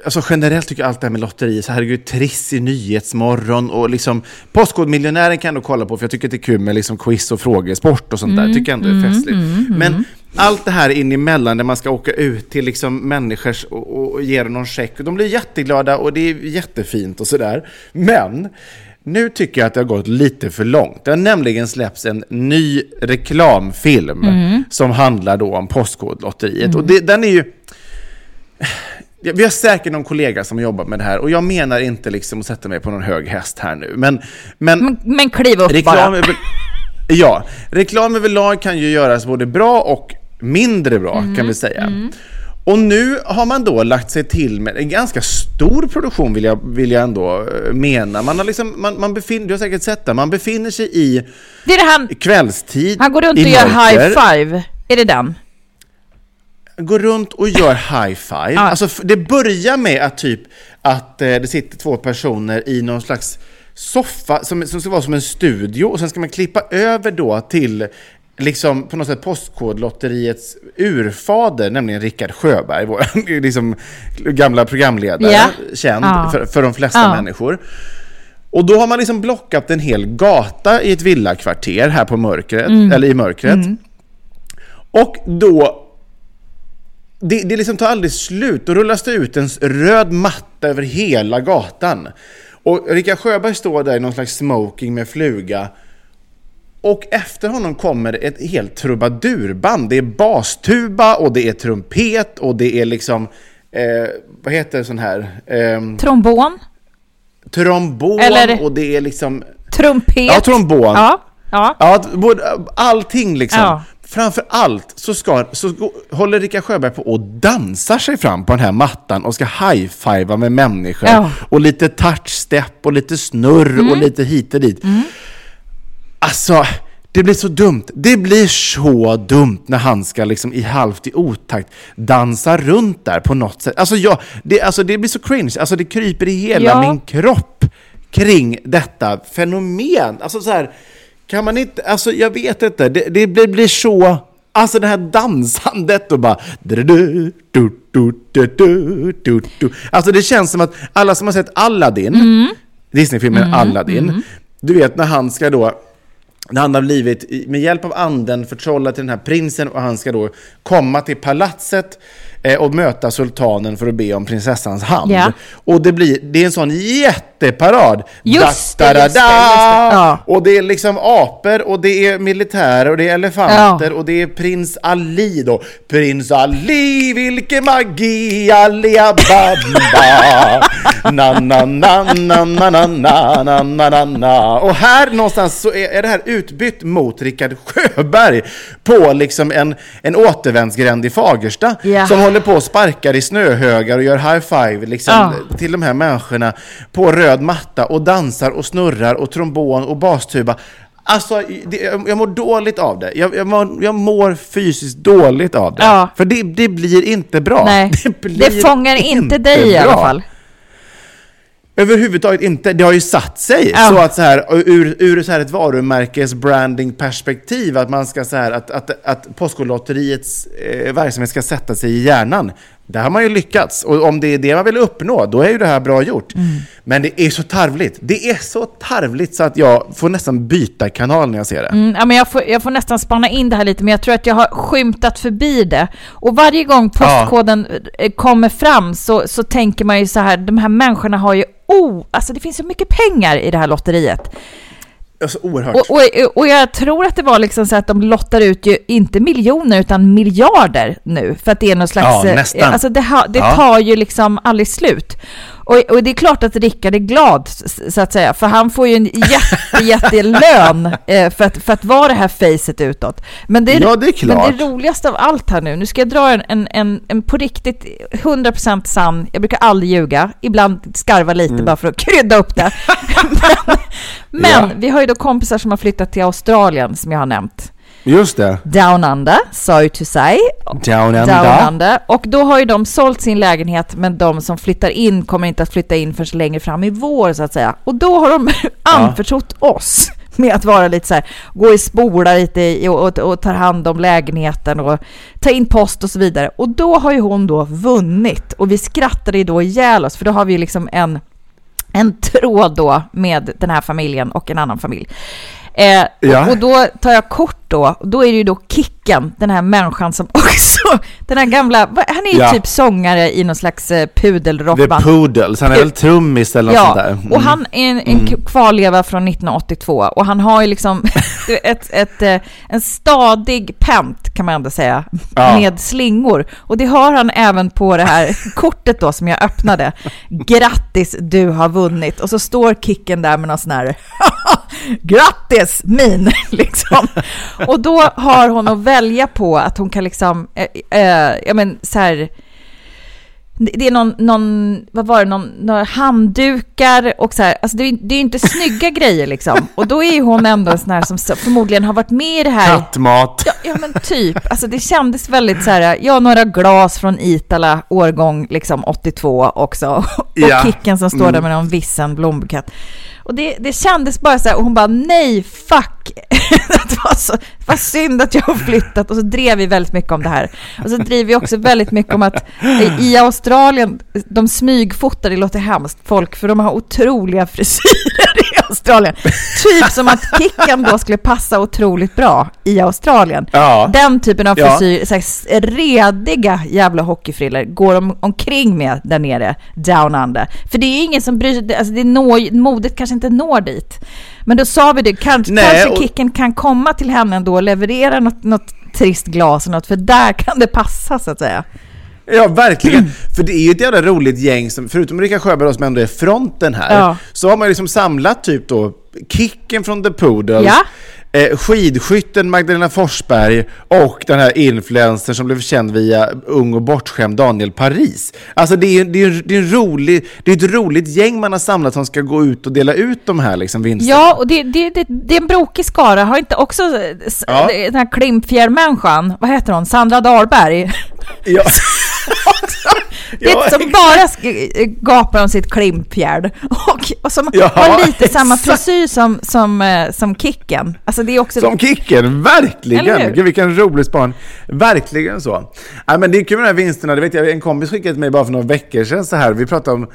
[SPEAKER 2] alltså generellt tycker jag allt det här med lotterier, så herregud, Triss i Nyhetsmorgon och liksom Postkodmiljonären kan jag ändå kolla på för jag tycker att det är kul med liksom quiz och frågesport och sånt där, tycker jag ändå är festligt. Men allt det här in emellan där man ska åka ut till liksom människors och, och, ge dem någon check, och de blir jätteglada och det är jättefint och sådär. Men nu tycker jag att det har gått lite för långt. Det har nämligen släppts en ny reklamfilm som handlar då om Postkodlotteriet. Och det, den är ju... Vi har säkert någon kollega som jobbar med det här och jag menar inte liksom att sätta mig på någon hög häst här nu. Men, men,
[SPEAKER 1] Men, men kliv upp
[SPEAKER 2] reklam,
[SPEAKER 1] bara.
[SPEAKER 2] ja, reklam överlag kan ju göras både bra och mindre bra
[SPEAKER 1] Mm,
[SPEAKER 2] kan vi säga. Och nu har man då lagt sig till med en ganska stor produktion vill jag, vill jag ändå eh, mena. Man har liksom, man, man befinner, du har säkert sett det, man befinner sig i
[SPEAKER 1] Det det han,
[SPEAKER 2] kvällstid
[SPEAKER 1] han går runt och gör high five. Är det den?
[SPEAKER 2] Går runt och gör high five.
[SPEAKER 1] Ja.
[SPEAKER 2] Alltså, det börjar med att typ att eh, det sitter två personer i någon slags soffa som, som ska vara som en studio och sen ska man klippa över då till liksom på något sätt Postkodlotteriets urfader, nämligen Rickard Sjöberg, vår liksom, gamla programledare,
[SPEAKER 1] Ja.
[SPEAKER 2] känd
[SPEAKER 1] Ja.
[SPEAKER 2] för, för de flesta
[SPEAKER 1] Ja.
[SPEAKER 2] människor. Och då har man liksom blockat en hel gata i ett villakvarter här på mörkret,
[SPEAKER 1] Mm.
[SPEAKER 2] eller i mörkret. Och då det, det liksom tar aldrig slut. Då rullas det ut en röd matta över hela gatan. Och Rickard Sjöberg står där i någon slags smoking med fluga. Och efter honom kommer ett helt trubadurband. Det är bastuba och det är trumpet och det är liksom, eh, vad heter sån här, eh,
[SPEAKER 1] Trombon?
[SPEAKER 2] trombon
[SPEAKER 1] Eller-
[SPEAKER 2] och det är liksom,
[SPEAKER 1] Trumpet?
[SPEAKER 2] ja trombon.
[SPEAKER 1] Ja. ja.
[SPEAKER 2] Ja, allting liksom.
[SPEAKER 1] Ja.
[SPEAKER 2] Framför allt så, ska, så håller Rickard Sjöberg på och dansar sig fram på den här mattan och ska high-fivea med människor.
[SPEAKER 1] Ja.
[SPEAKER 2] Och lite touch-step och lite snurr och lite hit och dit. Alltså, det blir så dumt. Det blir så dumt när han ska liksom i halvt i otakt dansa runt där på något sätt. Alltså, jag, det, alltså det blir så cringe. Alltså det kryper i hela
[SPEAKER 1] Ja.
[SPEAKER 2] min kropp kring detta fenomen. Alltså så här, kan man inte, alltså jag vet inte, det, det blir, blir så, alltså det här dansandet och bara. Alltså det känns som att alla som har sett Aladdin, Disneyfilmen Aladdin, du vet när han ska då när han har blivit med hjälp av anden förtrollad till den här prinsen och han ska då komma till palatset eh, och möta sultanen för att be om prinsessans hand.
[SPEAKER 1] Ja.
[SPEAKER 2] Och det, blir, det är en sån jätteparad.
[SPEAKER 1] Just det, just det. Ja.
[SPEAKER 2] Och det är liksom apor och det är militärer och det är elefanter och det är prins Ali då. Prins Ali, vilken magi, Alibaba. Na, na, na, na, na, na, na, na, na, na, na. Och här någonstans så är, är det här utbytt mot Rickard Sjöberg på liksom en, en återvändsgränd i Fagersta
[SPEAKER 1] Ja.
[SPEAKER 2] som håller på och sparkar i snöhögar och gör high five liksom,
[SPEAKER 1] Ja.
[SPEAKER 2] till de här människorna på röd matta och dansar och snurrar och trombon och bastuba. Alltså, det, jag mår dåligt av det. Jag, jag, mår, jag mår fysiskt dåligt av det.
[SPEAKER 1] Ja.
[SPEAKER 2] För det, det blir inte bra.
[SPEAKER 1] Nej,
[SPEAKER 2] blir
[SPEAKER 1] det fångar inte dig i alla
[SPEAKER 2] bra.
[SPEAKER 1] fall.
[SPEAKER 2] Överhuvudtaget inte. Det har ju satt sig.
[SPEAKER 1] Ja.
[SPEAKER 2] Så att så här, ur, ur så här ett varumärkes branding-perspektiv, att man ska så här, att, att, att Postkodlotteriets eh, verksamhet ska sätta sig i hjärnan. Där har man ju lyckats. Och om det är det man vill uppnå, då är ju det här bra gjort. Men det är så tarvligt. Det är så tarvligt så att jag får nästan byta kanal när jag ser det.
[SPEAKER 1] Mm, ja, men jag, får, jag får nästan spana in det här lite, men jag tror att jag har skymtat förbi det. Och varje gång postkoden eh, kommer fram så, så tänker man ju så här, de här människorna har ju, oh, alltså det finns så mycket pengar i det här lotteriet.
[SPEAKER 2] Alltså oerhört.
[SPEAKER 1] Och, och, och jag tror att det var liksom så att de lottar ut ju inte miljoner utan miljarder nu. För att det är någon slags...
[SPEAKER 2] Ja,
[SPEAKER 1] eh,
[SPEAKER 2] nästan.
[SPEAKER 1] Alltså det, ha, det
[SPEAKER 2] Ja.
[SPEAKER 1] tar ju liksom aldrig slut. Och, och det är klart att Rickard är glad, så att säga, för han får ju en jätte, jättelön eh, för, att, för att vara det här facet utåt. Men det,
[SPEAKER 2] Ja, det är klart.
[SPEAKER 1] Men det roligaste av allt här nu, nu ska jag dra en, en, en, en på riktigt 100% sann, jag brukar aldrig ljuga, ibland skarva lite
[SPEAKER 2] Mm.
[SPEAKER 1] bara för att krydda upp det. men men
[SPEAKER 2] Ja.
[SPEAKER 1] vi har ju då kompisar som har flyttat till Australien, som jag har nämnt.
[SPEAKER 2] Just det.
[SPEAKER 1] Down under, sorry to say.
[SPEAKER 2] Down and
[SPEAKER 1] Down under. Och då har ju de sålt sin lägenhet, men de som flyttar in kommer inte att flytta in förrän längre fram i vår, så att säga. Och då har de anförtrott oss med att vara lite så här, gå i spolar lite i- och, och, och tar hand om lägenheten och ta in post och så vidare. Och då har ju hon då vunnit och vi skrattade ju då ihjäl oss, för då har vi ju liksom en en tråd då med den här familjen och en annan familj. Eh,
[SPEAKER 2] Ja.
[SPEAKER 1] och, då tar jag kort då, och då är det ju då Kicken, den här människan som också, den här gamla, han är ju
[SPEAKER 2] Ja.
[SPEAKER 1] typ sångare i någon slags eh,
[SPEAKER 2] The
[SPEAKER 1] pudelrockband.
[SPEAKER 2] Poodles. Han är väl trummis eller något sånt där. Mm.
[SPEAKER 1] och han är en, en kvarleva från 1982 och han har ju liksom ett, ett, eh, en stadig pent kan man ändå säga,
[SPEAKER 2] Ja.
[SPEAKER 1] med slingor. Och det har han även på det här kortet då som jag öppnade. Grattis, du har vunnit. Och så står Kicken där med någon sån här grattis min liksom. Och då har hon att välja på att hon kan liksom, eh, eh, ja men så här, det är någon, någon vad var det, någon, några handdukar och så här, alltså det är, det är inte snygga grejer liksom. Och då är hon ändå en sån här som förmodligen har varit med i det här.
[SPEAKER 2] Kattmat.
[SPEAKER 1] Ja, ja men typ, alltså det kändes väldigt så här, ja några glas från Itala årgång liksom 82 också. Och
[SPEAKER 2] Ja.
[SPEAKER 1] Kicken som står där med någon vissen blombukett. Och det, det kändes bara så här, och hon bara nej, fuck. det var så vad synd att jag har flyttat. Och så drev vi väldigt mycket om det här. Och så driver vi också väldigt mycket om att eh, i Australien, de smygfotar, det låter hemskt, folk, för de har otroliga frisyrer i Australien. Typ som att Kicken då skulle passa otroligt bra i Australien.
[SPEAKER 2] Ja.
[SPEAKER 1] Den typen av
[SPEAKER 2] Ja.
[SPEAKER 1] frisyr, här, rediga jävla hockeyfriller går de omkring med där nere, down under. För det är ingen som bryr sig, alltså det når, modet kanske inte når dit. Men då sa vi det, kanske,
[SPEAKER 2] Nej,
[SPEAKER 1] kanske
[SPEAKER 2] och-
[SPEAKER 1] Kicken kan komma till henne ändå och leverera något, något trist glas och något, för där kan det passa så att säga.
[SPEAKER 2] Ja, verkligen. För det är ju ett jävla roligt gäng, som, förutom Rickard Sjöberg som ändå är fronten här,
[SPEAKER 1] Ja.
[SPEAKER 2] så har man liksom samlat typ då Kicken från The Poodles,
[SPEAKER 1] Ja.
[SPEAKER 2] Eh, skidskytten Magdalena Forsberg och den här influencern som blev känd via Ung och bortskämd Daniel Paris. Alltså det är, det är, det är, en rolig, det är ett roligt gäng man har samlat som ska gå ut och dela ut de här liksom vinsterna.
[SPEAKER 1] Ja, och det, det, det, det är en brokig skara. Har inte också
[SPEAKER 2] Ja.
[SPEAKER 1] den här Klimpfjällmänniskan, vad heter hon, Sandra Dahlberg?
[SPEAKER 2] Ja.
[SPEAKER 1] Det
[SPEAKER 2] Ja,
[SPEAKER 1] som
[SPEAKER 2] exakt.
[SPEAKER 1] bara gapar om sitt klimpfjärd och, och som
[SPEAKER 2] Ja,
[SPEAKER 1] har lite samma
[SPEAKER 2] exakt.
[SPEAKER 1] frisyr som, som, eh, som Kicken. Alltså det är också...
[SPEAKER 2] Som Kicken, verkligen! Gud vilken rolig span. Verkligen så. Ja, men det är kul med de här vinsterna, det vet jag, en kompis skickade till mig bara för några veckor sedan så här. Vi pratade om,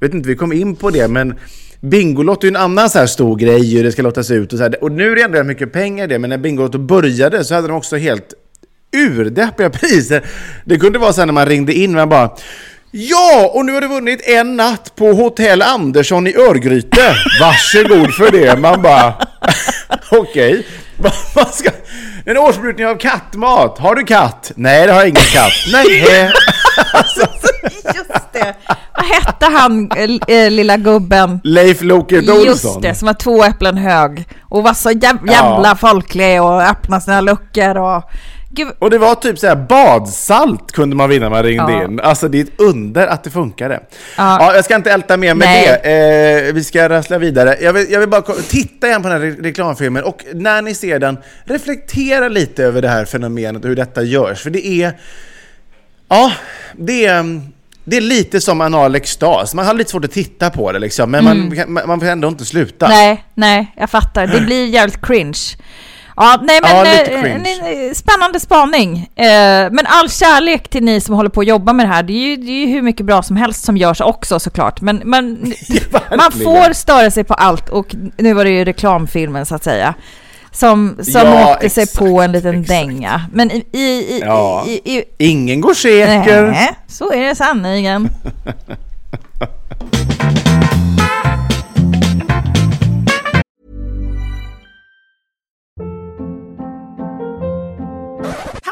[SPEAKER 2] vet inte, vi kom in på det, men Bingolotto är ju en annan så här stor grej, och det ska lottas ut och så här. Och nu är det ändå mycket pengar i det, men när Bingolotto började så hade de också helt urdeppiga priser. Det kunde vara så här när man ringde in, man bara Ja, och nu har du vunnit en natt på Hotell Andersson i Örgryte. Varsågod för det. Man bara, okej. Okay. En årsbrukning av kattmat. Har du katt? Nej, det har jag ingen katt. Nej.
[SPEAKER 1] alltså. Just det. Vad hette han, äh, lilla gubben?
[SPEAKER 2] Leif Loket Olsson.
[SPEAKER 1] Just det, som var två äpplen hög. Och var så jävla ja. folklig och öppnade sina luckor och...
[SPEAKER 2] Gud. Och det var typ så här badsalt kunde man vinna när man ringde ja. in. Alltså det är ett under att det funkade. Ja. ja jag ska inte älta mer med Nej. det. Eh, vi ska rassla vidare. Jag vill, jag vill bara titta igen på den här re reklamfilmen och när ni ser den, reflektera lite över det här fenomenet och hur detta görs. För det är... Ja, det är... Det är lite som anal extas. Man har lite svårt att titta på det liksom, men mm. man, man får ändå inte sluta.
[SPEAKER 1] Nej, nej, jag fattar. Det blir jävligt cringe. Ja, nej men ja, eh, spännande spaning. Eh, men all kärlek till ni som håller på att jobba med det här. Det är ju, det är ju hur mycket bra som helst som görs också såklart. Men, men man får störa sig på allt och nu var det ju reklamfilmen så att säga. Som, som ja, åkte sig på en liten exakt. dänga. Men i... i, i,
[SPEAKER 2] ja. i, Ingen går säker.
[SPEAKER 1] Nej, så är det sanningen.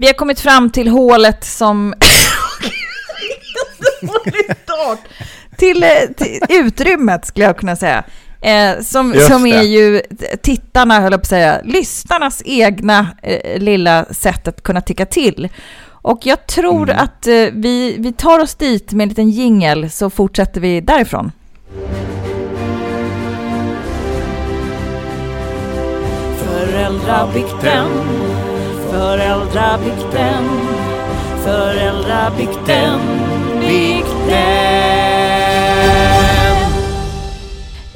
[SPEAKER 1] Vi har kommit fram till hålet som... till, eh, till utrymmet skulle jag kunna säga. Eh, som, som är ju tittarna, höll jag på att säga, lyssnarnas egna eh, lilla sätt att kunna tycka till. Och jag tror mm. att eh, vi, vi tar oss dit med en liten jingel så fortsätter vi därifrån. Föräldrabikten Föräldrabikten, föräldrabikten, bikten.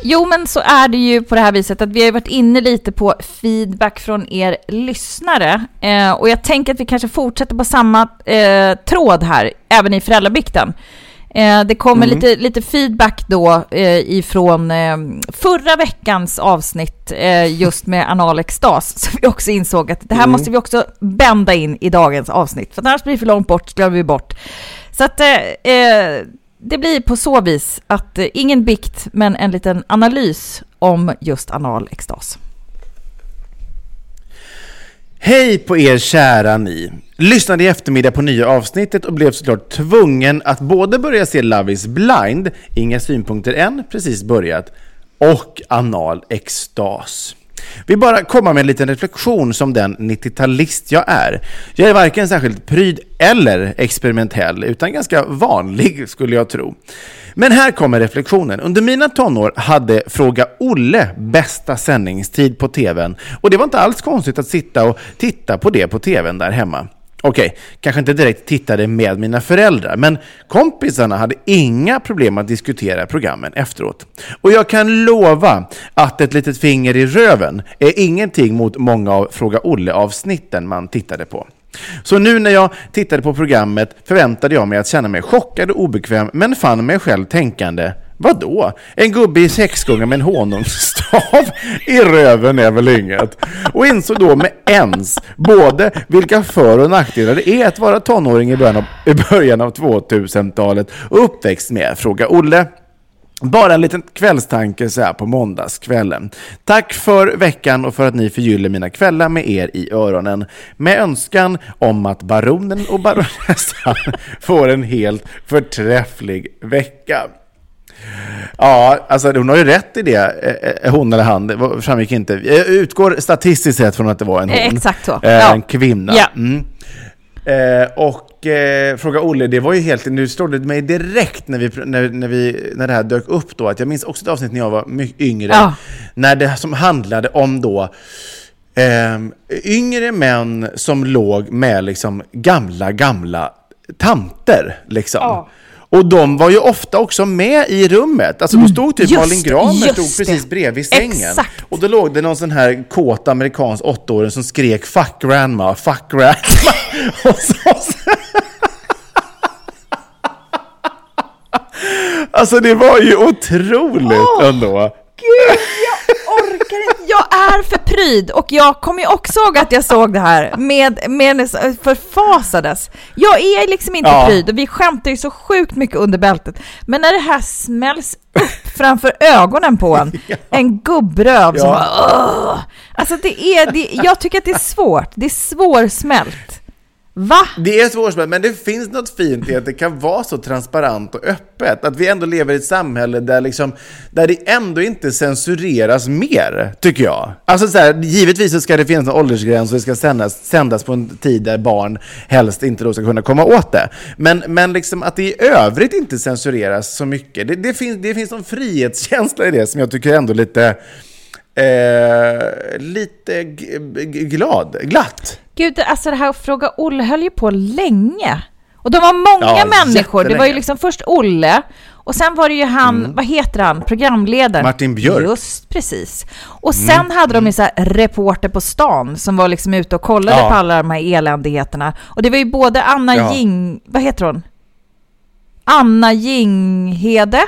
[SPEAKER 1] Jo, men så är det ju på det här viset att vi har varit inne lite på feedback från er lyssnare. Eh, och jag tänker att vi kanske fortsätter på samma eh, tråd här, även i föräldrabikten. Eh, det kommer mm. lite, lite feedback då eh, ifrån eh, förra veckans avsnitt just med analextas. Så vi också insåg att det här mm. måste vi också bända in i dagens avsnitt. För annars blir det för långt bort, glömmer vi bort. Så att det blir på så vis att ingen bikt, men en liten analys om just analextas.
[SPEAKER 2] Hej på er kära ni! Lyssnade i eftermiddag på nya avsnittet och blev såklart tvungen att både börja se Love is blind, inga synpunkter än, precis börjat, och anal extas. Vill bara komma med en liten reflektion som den 90-talist jag är. Jag är varken särskilt pryd eller experimentell, utan ganska vanlig skulle jag tro. Men här kommer reflektionen. Under mina tonår hade Fråga Olle bästa sändningstid på TVn och det var inte alls konstigt att sitta och titta på det på TVn där hemma. Okej, okay, kanske inte direkt tittade med mina föräldrar, men kompisarna hade inga problem att diskutera programmen efteråt. Och jag kan lova att ett litet finger i röven är ingenting mot många av Fråga Olle-avsnitten man tittade på. Så nu när jag tittade på programmet förväntade jag mig att känna mig chockad och obekväm, men fann mig själv tänkande Vadå? En gubbe i sexgunga med en honungsstav i röven är väl inget? Och insåg då med ens både vilka för och nackdelar det är att vara tonåring i början av, i början av 2000-talet och uppväxt med Fråga Olle. Bara en liten kvällstanke så här på måndagskvällen. Tack för veckan och för att ni förgyller mina kvällar med er i öronen. Med önskan om att baronen och baronessan får en helt förträfflig vecka. Ja, alltså hon har ju rätt i det, eh, eh, hon eller han, det framgick inte. Jag utgår statistiskt sett från att det var en hon.
[SPEAKER 1] Exakt så.
[SPEAKER 2] Eh,
[SPEAKER 1] Ja.
[SPEAKER 2] En kvinna.
[SPEAKER 1] Ja.
[SPEAKER 2] Mm. Eh, och eh, fråga Olle, det var ju helt, nu slår det mig direkt när, vi, när, när, vi, när det här dök upp då, att jag minns också ett avsnitt när jag var mycket yngre,
[SPEAKER 1] Ja.
[SPEAKER 2] när det som handlade om då ehm, yngre män som låg med liksom gamla, gamla tanter. Liksom. Och de var ju ofta också med i rummet. Alltså då stod typ
[SPEAKER 1] Mm. just
[SPEAKER 2] Malin Gramer stod precis
[SPEAKER 1] det.
[SPEAKER 2] bredvid sängen.
[SPEAKER 1] Exakt.
[SPEAKER 2] Och då låg det någon sån här kåt amerikansk åttaåring som skrek 'fuck grandma, fuck grandma' och så, Alltså det var ju otroligt
[SPEAKER 1] Åh,
[SPEAKER 2] ändå.
[SPEAKER 1] Gud, jag orkar inte. Jag är för pryd och jag kommer ju också ihåg att jag såg det här med, med förfasades. Jag är liksom inte
[SPEAKER 2] Ja.
[SPEAKER 1] pryd och vi skämtar ju så sjukt mycket under bältet. Men när det här smälls upp framför ögonen på en, en gubbröv som
[SPEAKER 2] Ja.
[SPEAKER 1] bara "Åh!" Alltså det är, det, jag tycker att det är svårt. Det är svårsmält. Va?
[SPEAKER 2] Det är svårsmält, men det finns något fint i att det kan vara så transparent och öppet. Att vi ändå lever i ett samhälle där, liksom, där det ändå inte censureras mer, tycker jag. Alltså så här, givetvis så ska det finnas en åldersgräns och det ska sändas, sändas på en tid där barn helst inte då ska kunna komma åt det. Men, men liksom att det i övrigt inte censureras så mycket. Det, det, finns, det finns någon frihetskänsla i det som jag tycker ändå lite... Eh, lite glad, glatt.
[SPEAKER 1] Gud, alltså det här att fråga Olle höll ju på länge. Och de var många
[SPEAKER 2] Ja,
[SPEAKER 1] människor. Det var ju liksom först Olle och sen var det ju han, vad heter han, programledaren?
[SPEAKER 2] Martin Björk.
[SPEAKER 1] Just precis. Och sen hade de ju så här reporter på stan som var liksom ute och kollade
[SPEAKER 2] Ja.
[SPEAKER 1] på alla de här eländigheterna. Och det var ju både Anna
[SPEAKER 2] Ja.
[SPEAKER 1] Jing, vad heter hon? Anna Jinghede?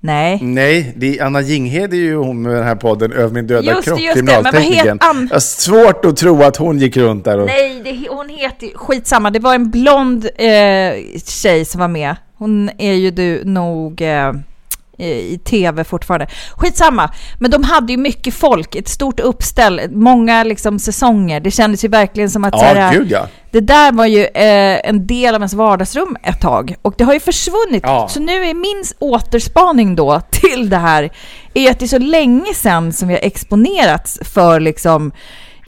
[SPEAKER 1] Nej.
[SPEAKER 2] Nej, det är Anna Jinghede är ju hon med den här podden Över min döda
[SPEAKER 1] Just
[SPEAKER 2] kropp,
[SPEAKER 1] just
[SPEAKER 2] kriminalteknikern.
[SPEAKER 1] Ann-
[SPEAKER 2] Jag svårt att tro att hon gick runt där och...
[SPEAKER 1] Nej, det, hon heter skitsamma, det var en blond eh, tjej som var med. Hon är ju du nog eh, i tv fortfarande. Skitsamma, men de hade ju mycket folk, ett stort uppställ, många liksom säsonger. Det kändes ju verkligen som att så
[SPEAKER 2] Ja,
[SPEAKER 1] här,
[SPEAKER 2] gud ja.
[SPEAKER 1] det där var ju eh, en del av ens vardagsrum ett tag och det har ju försvunnit.
[SPEAKER 2] Ja.
[SPEAKER 1] Så nu är min återspaning då till det här är ju att det är så länge sedan som vi har exponerats för liksom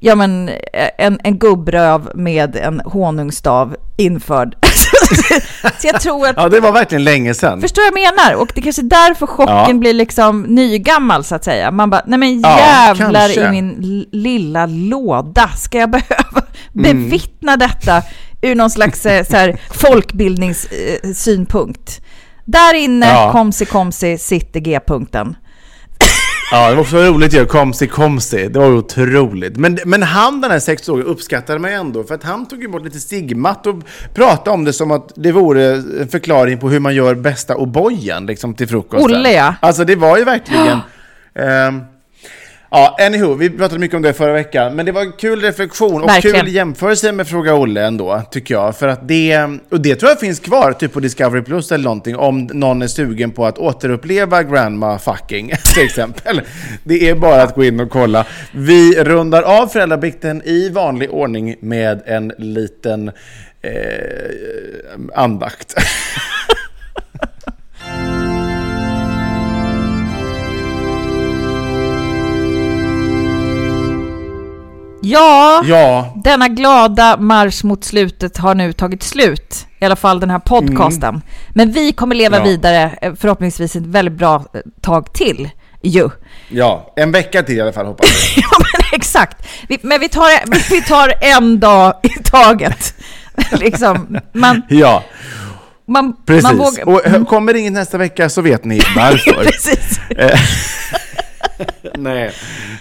[SPEAKER 1] Ja men en, en gubbröv med en honungsstav införd. så jag tror att
[SPEAKER 2] Ja, det var verkligen länge sedan.
[SPEAKER 1] Förstår jag menar? Och det kanske är därför chocken
[SPEAKER 2] Ja.
[SPEAKER 1] blir liksom nygammal så att säga. Man bara, nej men
[SPEAKER 2] Ja,
[SPEAKER 1] jävlar
[SPEAKER 2] kanske.
[SPEAKER 1] i min lilla låda, ska jag behöva
[SPEAKER 2] Mm.
[SPEAKER 1] bevittna detta ur någon slags eh, så här, folkbildningssynpunkt? Där inne,
[SPEAKER 2] Ja.
[SPEAKER 1] komsi komsi, sitter G-punkten.
[SPEAKER 2] Ja, det var också roligt ju. Komsi komsi. Det var otroligt. Men, men han, den här sexåringen, uppskattade mig ändå. För att han tog ju bort lite stigmat och pratade om det som att det vore en förklaring på hur man gör bästa O'boyen liksom, till frukosten.
[SPEAKER 1] Olle, ja.
[SPEAKER 2] Alltså det var ju verkligen... ehm, Ja, anywho, vi pratade mycket om det förra veckan, men det var en kul reflektion och
[SPEAKER 1] Verkligen.
[SPEAKER 2] kul jämförelse med Fråga Olle ändå, tycker jag. För att det, och det tror jag finns kvar, typ på Discovery Plus eller någonting, om någon är sugen på att återuppleva Grandma fucking, till exempel. Det är bara att gå in och kolla. Vi rundar av föräldrabikten i vanlig ordning med en liten eh, andakt.
[SPEAKER 1] Ja,
[SPEAKER 2] ja,
[SPEAKER 1] denna glada marsch mot slutet har nu tagit slut. I alla fall den här podcasten. Men vi kommer leva
[SPEAKER 2] Mm. Ja.
[SPEAKER 1] vidare eh, förhoppningsvis ett väldigt bra eh, tag till. Ju.
[SPEAKER 2] ja, en vecka till i alla fall hoppas jag.
[SPEAKER 1] Ja, men exakt. Vi, men vi tar, vi tar en dag i taget. liksom, man,
[SPEAKER 2] Ja,
[SPEAKER 1] man,
[SPEAKER 2] precis.
[SPEAKER 1] man vågar...
[SPEAKER 2] Och hö- kommer inget nästa vecka så vet ni varför.
[SPEAKER 1] Precis.
[SPEAKER 2] Nej,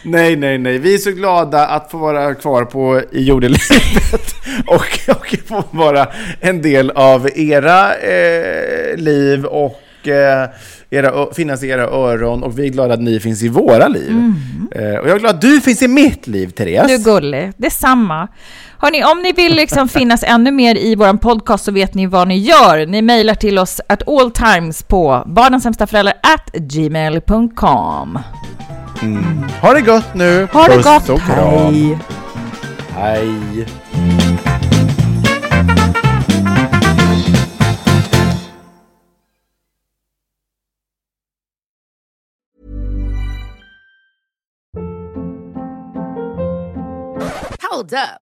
[SPEAKER 2] nej, nej, nej. Vi är så glada att få vara kvar på i jordelivet. och, och få vara en del av era eh, liv och eh, era, finnas i era öron och vi är glada att ni finns i våra liv. Eh, och jag är glad att du finns i mitt liv, Therese.
[SPEAKER 1] Du är gullig. Detsamma. Hörni, om ni vill liksom finnas ännu mer i vår podcast så vet ni vad ni gör. Ni mejlar till oss at all times på barnensämstaföräldrar at gmail.com.
[SPEAKER 2] Ha det gott nu!
[SPEAKER 1] Ha det
[SPEAKER 2] Puss
[SPEAKER 1] gott,
[SPEAKER 2] och kram.
[SPEAKER 1] hej!
[SPEAKER 2] Hej!
[SPEAKER 3] Hold up.